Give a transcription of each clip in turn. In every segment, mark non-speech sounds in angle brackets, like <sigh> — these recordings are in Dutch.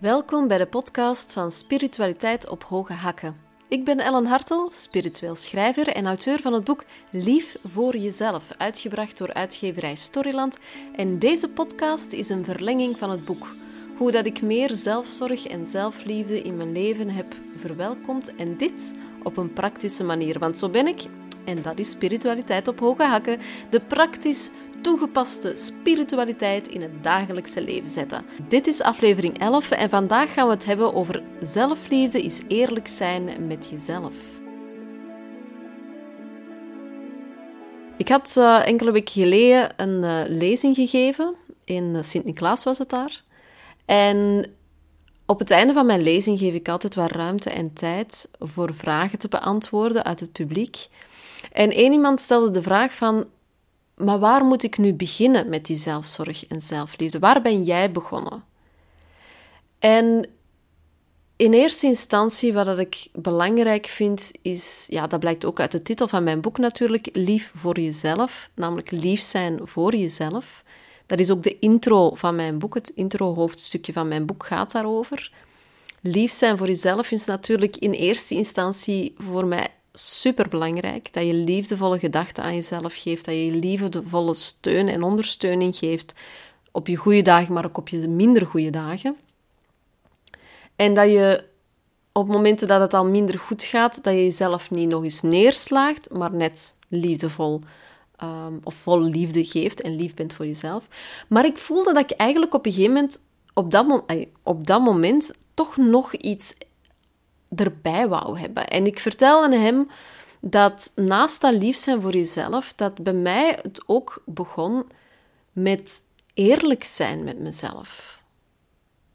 Welkom bij de podcast van Spiritualiteit op Hoge Hakken. Ik ben Ellen Hartel, spiritueel schrijver en auteur van het boek Lief voor jezelf, uitgebracht door uitgeverij Storyland. En deze podcast is een verlenging van het boek. Hoe dat ik meer zelfzorg en zelfliefde in mijn leven heb verwelkomd en dit op een praktische manier. Want zo ben ik, en dat is spiritualiteit op hoge hakken, de praktisch toegepaste spiritualiteit in het dagelijkse leven zetten. Dit is aflevering 11 en vandaag gaan we het hebben over zelfliefde is eerlijk zijn met jezelf. Ik had uh, enkele weken geleden een uh, lezing gegeven. In uh, Sint-Niklaas was het daar. En op het einde van mijn lezing geef ik altijd wat ruimte en tijd voor vragen te beantwoorden uit het publiek. En één iemand stelde de vraag van, maar waar moet ik nu beginnen met die zelfzorg en zelfliefde? Waar ben jij begonnen? En in eerste instantie, wat ik belangrijk vind, is, ja, dat blijkt ook uit de titel van mijn boek natuurlijk, Lief voor jezelf, namelijk lief zijn voor jezelf. Dat is ook de intro van mijn boek, het intro-hoofdstukje van mijn boek gaat daarover. Lief zijn voor jezelf is natuurlijk in eerste instantie voor mij super belangrijk. Dat je liefdevolle gedachten aan jezelf geeft. Dat je liefdevolle steun en ondersteuning geeft. Op je goede dagen, maar ook op je minder goede dagen. En dat je op momenten dat het al minder goed gaat, dat je jezelf niet nog eens neerslaagt, maar net liefdevol um, of vol liefde geeft en lief bent voor jezelf. Maar ik voelde dat ik eigenlijk op een gegeven moment, op dat, op dat moment, toch nog iets erbij wou hebben. En ik vertelde hem dat naast dat lief zijn voor jezelf, dat bij mij het ook begon met eerlijk zijn met mezelf.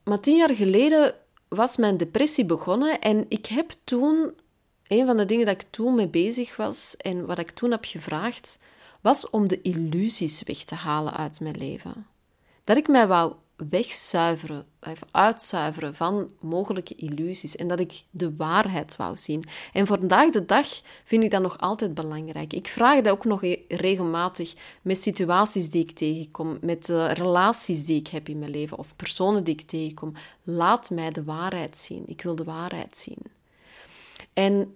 Maar tien jaar geleden was mijn depressie begonnen en ik heb toen, een van de dingen dat ik toen mee bezig was en wat ik toen heb gevraagd, was om de illusies weg te halen uit mijn leven. Dat ik mij wou wegzuiveren, even uitzuiveren van mogelijke illusies en dat ik de waarheid wou zien. En vandaag de dag vind ik dat nog altijd belangrijk. Ik vraag dat ook nog regelmatig met situaties die ik tegenkom, met uh, relaties die ik heb in mijn leven of personen die ik tegenkom. Laat mij de waarheid zien. Ik wil de waarheid zien. En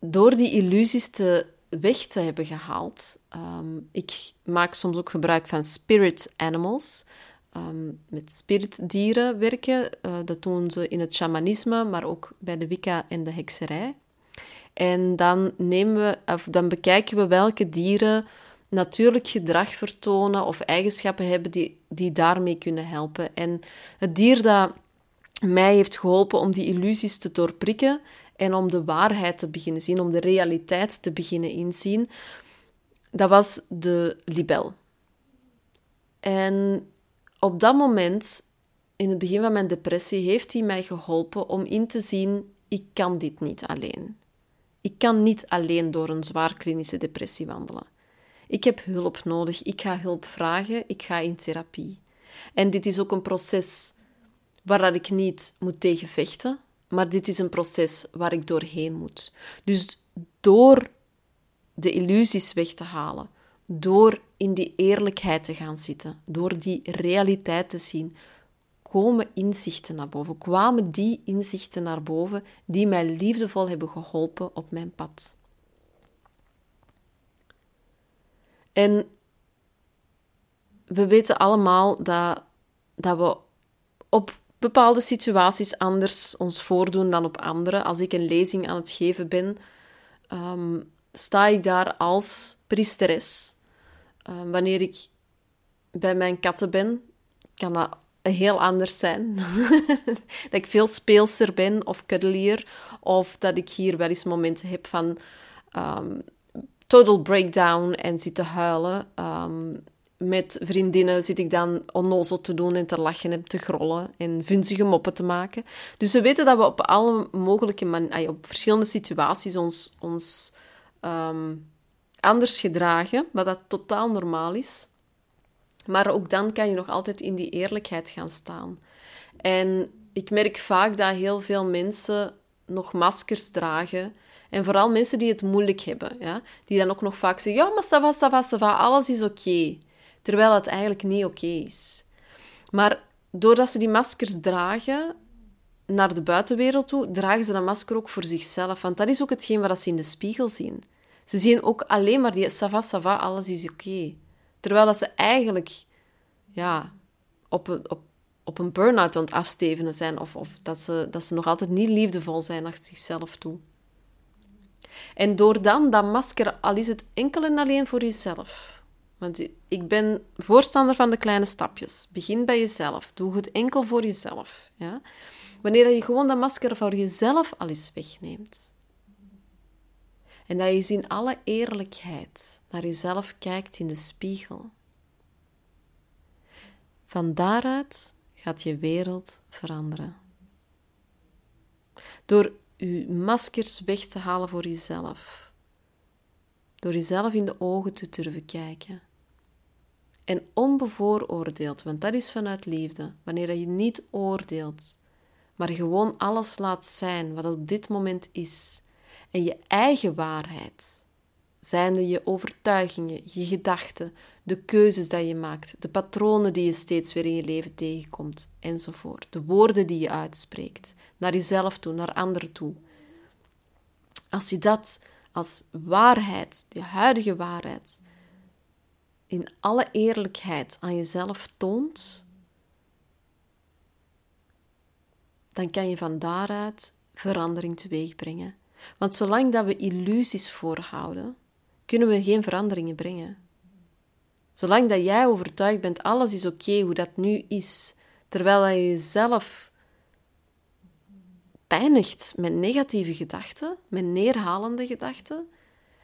door die illusies te weg te hebben gehaald. Um, ik maak soms ook gebruik van spirit animals. Um, met spiritdieren werken. Uh, dat doen ze in het shamanisme, maar ook bij de Wicca en de hekserij. En dan, nemen we, of dan bekijken we welke dieren natuurlijk gedrag vertonen of eigenschappen hebben die, die daarmee kunnen helpen. En het dier dat mij heeft geholpen om die illusies te doorprikken en om de waarheid te beginnen zien, om de realiteit te beginnen inzien, dat was de libel. En op dat moment, in het begin van mijn depressie, heeft hij mij geholpen om in te zien: ik kan dit niet alleen. Ik kan niet alleen door een zwaar klinische depressie wandelen. Ik heb hulp nodig, ik ga hulp vragen, ik ga in therapie. En dit is ook een proces waar ik niet moet tegen vechten, maar dit is een proces waar ik doorheen moet. Dus door de illusies weg te halen, door in die eerlijkheid te gaan zitten, door die realiteit te zien, komen inzichten naar boven. Kwamen die inzichten naar boven die mij liefdevol hebben geholpen op mijn pad. En we weten allemaal dat, dat we op bepaalde situaties anders ons voordoen dan op andere. Als ik een lezing aan het geven ben, ehm, sta ik daar als priesteres. Ehm, wanneer ik bij mijn katten ben, kan dat heel anders zijn. <laughs> dat ik veel speelser ben of cuddelier, of dat ik hier wel eens momenten heb van ehm, total breakdown en zit te huilen met vriendinnen zit ik dan onnozel te doen en te lachen en te grollen en vunzige moppen te maken. Dus we weten dat we op alle mogelijke manieren, op verschillende situaties ons, ons ehm, anders gedragen, wat dat totaal normaal is. Maar ook dan kan je nog altijd in die eerlijkheid gaan staan. En ik merk vaak dat heel veel mensen nog maskers dragen. En vooral mensen die het moeilijk hebben, ja? die dan ook nog vaak zeggen: Ja, maar ça va, ça va, ça va, alles is oké terwijl het eigenlijk niet oké is. Maar doordat ze die maskers dragen naar de buitenwereld toe, dragen ze dat masker ook voor zichzelf. Want dat is ook hetgeen wat ze in de spiegel zien. Ze zien ook alleen maar die sava, sava, alles is oké. Terwijl dat ze eigenlijk ja, op, een, op, op een burn-out aan het afstevenen zijn. Of, of dat, ze, dat ze nog altijd niet liefdevol zijn naar zichzelf toe. En door dan dat masker, al is het enkel en alleen voor jezelf. Want ik ben voorstander van de kleine stapjes. Begin bij jezelf. Doe het enkel voor jezelf. Ja? Wanneer je gewoon dat masker voor jezelf al eens wegneemt. En dat je in alle eerlijkheid naar jezelf kijkt in de spiegel. Van daaruit gaat je wereld veranderen. Door je maskers weg te halen voor jezelf. Door jezelf in de ogen te durven kijken. En onbevooroordeeld, want dat is vanuit liefde. Wanneer je niet oordeelt, maar gewoon alles laat zijn wat op dit moment is. En je eigen waarheid, zijnde je overtuigingen, je gedachten, de keuzes die je maakt, de patronen die je steeds weer in je leven tegenkomt, enzovoort. De woorden die je uitspreekt, naar jezelf toe, naar anderen toe. Als je dat als waarheid, je huidige waarheid, in alle eerlijkheid aan jezelf toont, dan kan je van daaruit verandering teweeg brengen. Want zolang dat we illusies voorhouden, kunnen we geen veranderingen brengen. Zolang dat jij overtuigd bent, alles is oké hoe dat nu is, terwijl je jezelf pijnigt met negatieve gedachten, met neerhalende gedachten,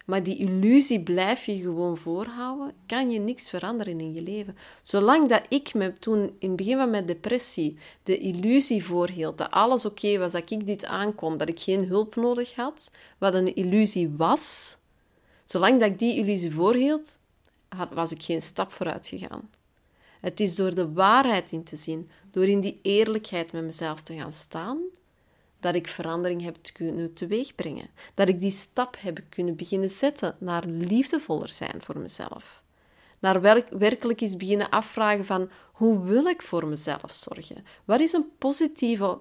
maar die illusie blijf je gewoon voorhouden, kan je niks veranderen in je leven. Zolang dat ik me toen in het begin van mijn depressie de illusie voorhield dat alles oké was, dat ik dit aankon, dat ik geen hulp nodig had, wat een illusie was, zolang dat ik die illusie voorhield, was ik geen stap vooruit gegaan. Het is door de waarheid in te zien, door in die eerlijkheid met mezelf te gaan staan, dat ik verandering heb kunnen teweegbrengen. Dat ik die stap heb kunnen beginnen zetten naar liefdevoller zijn voor mezelf. Naar werkelijk eens beginnen afvragen van hoe wil ik voor mezelf zorgen? Wat is een positieve,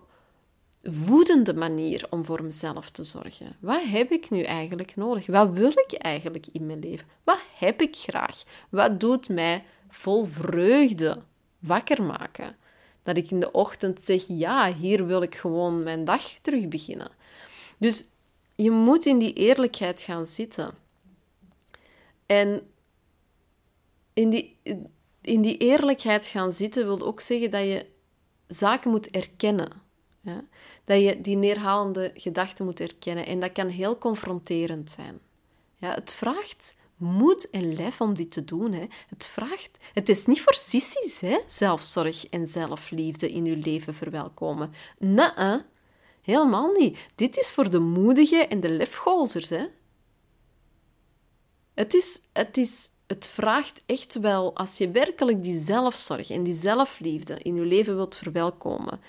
voedende manier om voor mezelf te zorgen? Wat heb ik nu eigenlijk nodig? Wat wil ik eigenlijk in mijn leven? Wat heb ik graag? Wat doet mij vol vreugde wakker maken? Dat ik in de ochtend zeg, ja, hier wil ik gewoon mijn dag terug beginnen. Dus je moet in die eerlijkheid gaan zitten. En in die, in die eerlijkheid gaan zitten wil ook zeggen dat je zaken moet erkennen. Dat je die neerhalende gedachten moet erkennen. En dat kan heel confronterend zijn. Ja, het vraagt moed en lef om dit te doen. Hè. Het vraagt... Het is niet voor sissies, hè, zelfzorg en zelfliefde in uw leven verwelkomen. Nee, helemaal niet. Dit is voor de moedige en de lefgozers, hè. Het is... Het is het vraagt echt wel, als je werkelijk die zelfzorg en die zelfliefde in je leven wilt verwelkomen,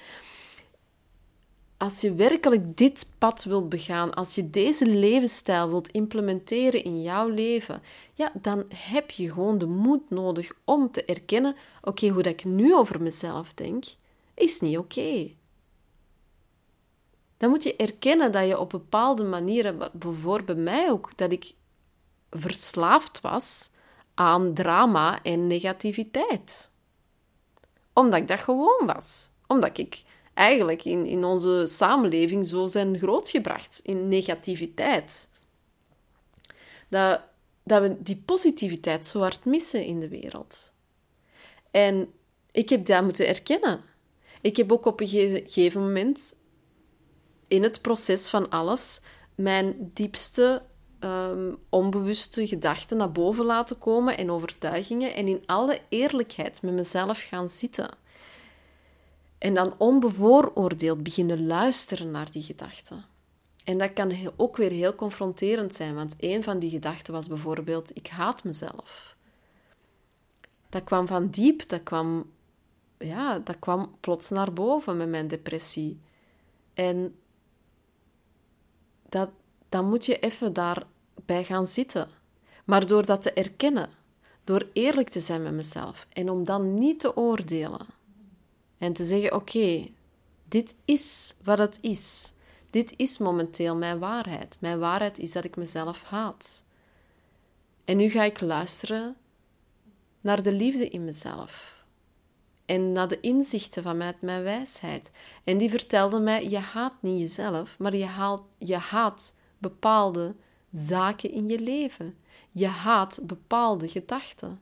als je werkelijk dit pad wilt begaan, als je deze levensstijl wilt implementeren in jouw leven, ja, dan heb je gewoon de moed nodig om te erkennen: oké, hoe dat ik nu over mezelf denk, is niet oké. Dan moet je erkennen dat je op bepaalde manieren, bijvoorbeeld bij mij ook, dat ik verslaafd was aan drama en negativiteit. Omdat ik dat gewoon was. Omdat ik eigenlijk in, in onze samenleving zo zijn grootgebracht in negativiteit. Dat, dat we die positiviteit zo hard missen in de wereld. En ik heb dat moeten erkennen. Ik heb ook op een gegeven moment in het proces van alles mijn diepste um, onbewuste gedachten naar boven laten komen en overtuigingen en in alle eerlijkheid met mezelf gaan zitten. En dan onbevooroordeeld beginnen luisteren naar die gedachten. En dat kan ook weer heel confronterend zijn, want een van die gedachten was bijvoorbeeld: ik haat mezelf. Dat kwam van diep, dat kwam, ja, dat kwam plots naar boven met mijn depressie. En dat, dan moet je even daarbij gaan zitten. Maar door dat te erkennen, door eerlijk te zijn met mezelf en om dan niet te oordelen, En te zeggen: Oké, dit is wat het is. Dit is momenteel mijn waarheid. Mijn waarheid is dat ik mezelf haat. En nu ga ik luisteren naar de liefde in mezelf. En naar de inzichten van mij, mijn wijsheid. En die vertelde mij: je haat niet jezelf, maar je, haalt, je haat bepaalde zaken in je leven. Je haat bepaalde gedachten.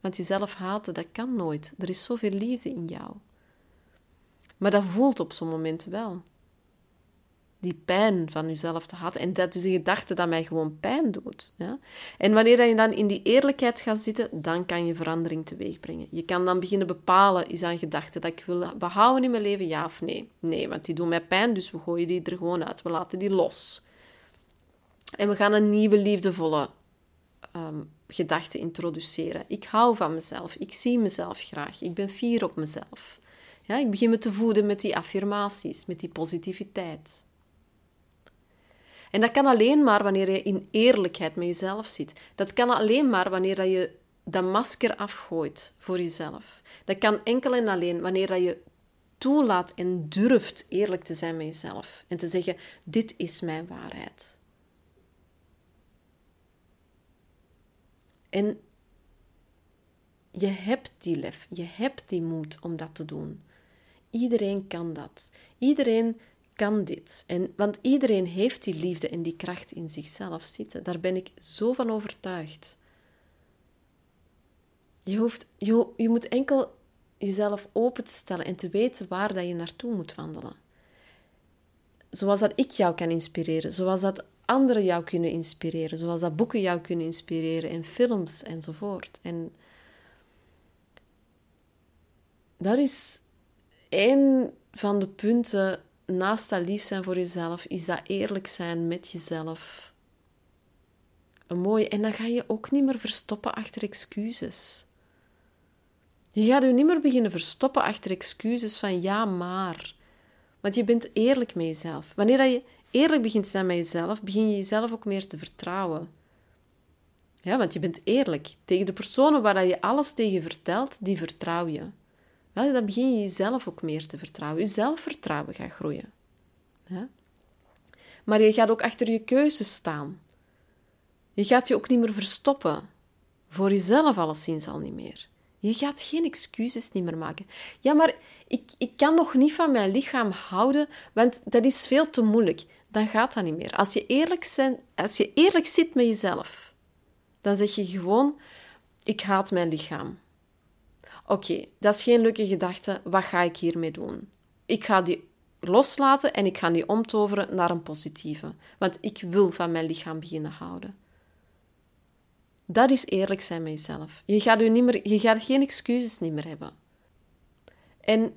Want jezelf haten, dat kan nooit. Er is zoveel liefde in jou. Maar dat voelt op zo'n moment wel. Die pijn van jezelf te haten. En dat is een gedachte dat mij gewoon pijn doet. Ja? En wanneer je dan in die eerlijkheid gaat zitten, dan kan je verandering teweeg brengen. Je kan dan beginnen bepalen, is dat een gedachte dat ik wil behouden in mijn leven, ja of nee? Nee, want die doen mij pijn, dus we gooien die er gewoon uit. We laten die los. En we gaan een nieuwe liefdevolle um, gedachte introduceren. Ik hou van mezelf. Ik zie mezelf graag. Ik ben fier op mezelf. Ja, ik begin me te voeden met die affirmaties, met die positiviteit. En dat kan alleen maar wanneer je in eerlijkheid met jezelf zit. Dat kan alleen maar wanneer je dat masker afgooit voor jezelf. Dat kan enkel en alleen wanneer je toelaat en durft eerlijk te zijn met jezelf. En te zeggen, dit is mijn waarheid. En je hebt die lef, je hebt die moed om dat te doen. Iedereen kan dat. Iedereen kan dit. En, want iedereen heeft die liefde en die kracht in zichzelf zitten. Daar ben ik zo van overtuigd. Je, hoeft, je, moet enkel jezelf open te stellen en te weten waar dat je naartoe moet wandelen. Zoals dat ik jou kan inspireren, zoals dat anderen jou kunnen inspireren, zoals dat boeken jou kunnen inspireren en films enzovoort. En dat is één van de punten naast dat lief zijn voor jezelf, is dat eerlijk zijn met jezelf. Een mooie. En dan ga je ook niet meer verstoppen achter excuses. Je gaat je niet meer beginnen verstoppen achter excuses van ja, maar. Want je bent eerlijk met jezelf. Wanneer je eerlijk begint te zijn met jezelf, begin je jezelf ook meer te vertrouwen. Ja, want je bent eerlijk. Tegen de personen waar je alles tegen vertelt, die vertrouw je. Wel, dan begin je jezelf ook meer te vertrouwen. Je zelfvertrouwen gaat groeien. Maar je gaat ook achter je keuzes staan. Je gaat je ook niet meer verstoppen. Voor jezelf alleszins al niet meer. Je gaat geen excuses niet meer maken. Ja, maar ik, ik kan nog niet van mijn lichaam houden, want dat is veel te moeilijk. Dan gaat dat niet meer. Als je eerlijk, zijn, als je eerlijk zit met jezelf, dan zeg je gewoon: Ik haat mijn lichaam. Oké, dat is geen leuke gedachte. Wat ga ik hiermee doen? Ik ga die loslaten en ik ga die omtoveren naar een positieve. Want ik wil van mijn lichaam beginnen houden. Dat is eerlijk zijn met jezelf. Je gaat, u niet meer, je gaat geen excuses niet meer hebben. En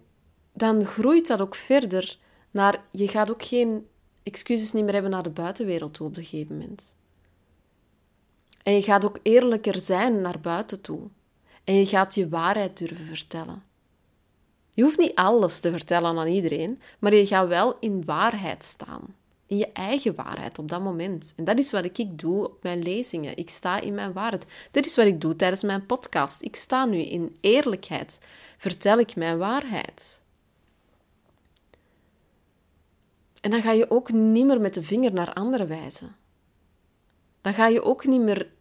dan groeit dat ook verder naar... Je gaat ook geen excuses niet meer hebben naar de buitenwereld toe op een gegeven moment. En je gaat ook eerlijker zijn naar buiten toe. En je gaat je waarheid durven vertellen. Je hoeft niet alles te vertellen aan iedereen, maar je gaat wel in waarheid staan. In je eigen waarheid op dat moment. En dat is wat ik doe op mijn lezingen. Ik sta in mijn waarheid. Dat is wat ik doe tijdens mijn podcast. Ik sta nu in eerlijkheid. Vertel ik mijn waarheid. En dan ga je ook niet meer met de vinger naar anderen wijzen. Dan ga je ook niet meer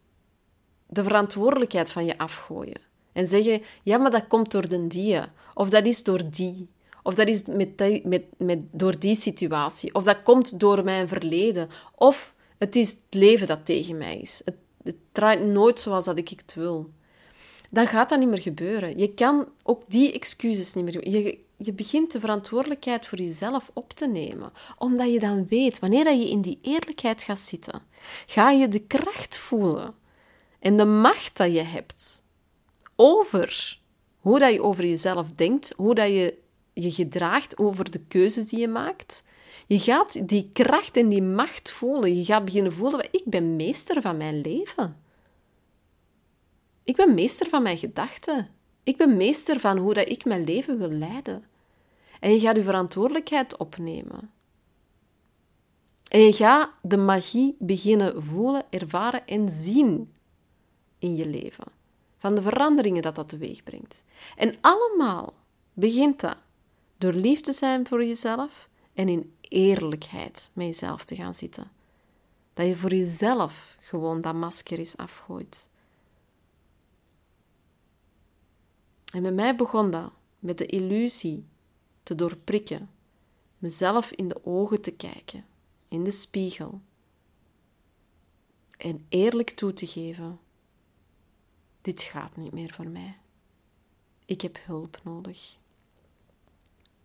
de verantwoordelijkheid van je afgooien. En zeggen, ja, maar dat komt door de die. Of dat is door die. Of dat is met met, met, door die situatie. Of dat komt door mijn verleden. Of het is het leven dat tegen mij is. Het, het draait nooit zoals dat ik het wil. Dan gaat dat niet meer gebeuren. Je kan ook die excuses niet meer... Je, je begint de verantwoordelijkheid voor jezelf op te nemen. Omdat je dan weet, wanneer je in die eerlijkheid gaat zitten, ga je de kracht voelen en de macht dat je hebt over hoe dat je over jezelf denkt, hoe dat je je gedraagt over de keuzes die je maakt. Je gaat die kracht en die macht voelen. Je gaat beginnen voelen, ik ben meester van mijn leven. Ik ben meester van mijn gedachten. Ik ben meester van hoe dat ik mijn leven wil leiden. En je gaat je verantwoordelijkheid opnemen. En je gaat de magie beginnen voelen, ervaren en zien in je leven. van de veranderingen dat dat teweeg brengt. En allemaal begint dat door lief te zijn voor jezelf en in eerlijkheid met jezelf te gaan zitten. Dat je voor jezelf gewoon dat masker is afgooit. En met mij begon dat met de illusie te doorprikken, mezelf in de ogen te kijken, in de spiegel, en eerlijk toe te geven: dit gaat niet meer voor mij. Ik heb hulp nodig.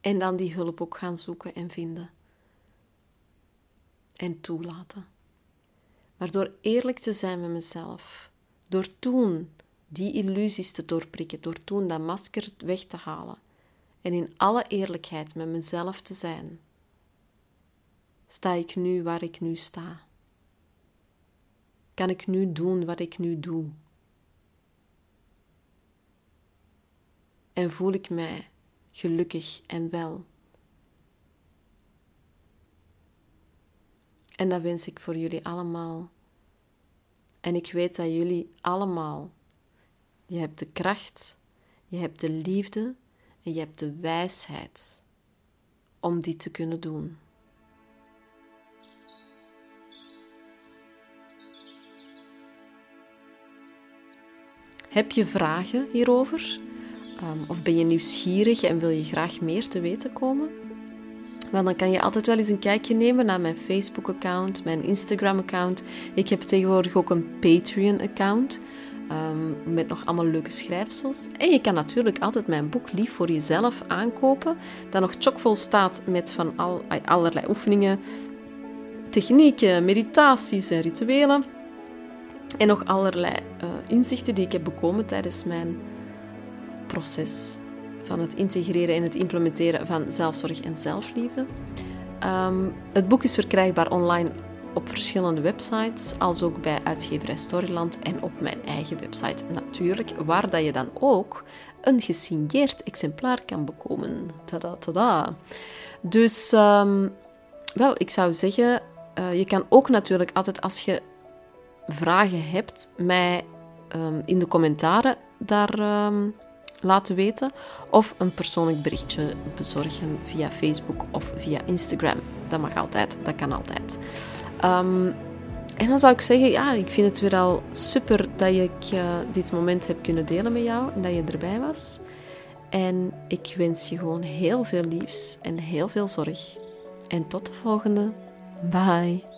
En dan die hulp ook gaan zoeken en vinden. En toelaten. Maar door eerlijk te zijn met mezelf, door toen die illusies te doorprikken, door toen dat masker weg te halen en in alle eerlijkheid met mezelf te zijn, sta ik nu waar ik nu sta. Kan ik nu doen wat ik nu doe? En voel ik mij gelukkig en wel? En dat wens ik voor jullie allemaal. En ik weet dat jullie allemaal, je hebt de kracht, je hebt de liefde en je hebt de wijsheid om die te kunnen doen. Heb je vragen hierover? Um, of ben je nieuwsgierig en wil je graag meer te weten komen? Wel, dan kan je altijd wel eens een kijkje nemen naar mijn Facebook-account, mijn Instagram-account. Ik heb tegenwoordig ook een Patreon-account. Um, met nog allemaal leuke schrijfsels. En je kan natuurlijk altijd mijn boek Lief voor jezelf aankopen. Dat nog chockvol staat met van al, allerlei oefeningen, technieken, meditaties en rituelen. En nog allerlei uh, inzichten die ik heb bekomen tijdens mijn proces van het integreren en het implementeren van zelfzorg en zelfliefde. Um, het boek is verkrijgbaar online op verschillende websites, als ook bij uitgeverij Storyland en op mijn eigen website natuurlijk, waar dat je dan ook een gesigneerd exemplaar kan bekomen. Tada, tada. Dus, um, wel, ik zou zeggen, uh, je kan ook natuurlijk altijd als je vragen hebt, mij um, in de commentaren daar um, laten weten. Of een persoonlijk berichtje bezorgen via Facebook of via Instagram. Dat mag altijd, dat kan altijd. Um, en dan zou ik zeggen, ja, ik vind het weer al super dat ik uh, dit moment heb kunnen delen met jou en dat je erbij was. En ik wens je gewoon heel veel liefs en heel veel zorg. En tot de volgende. Bye.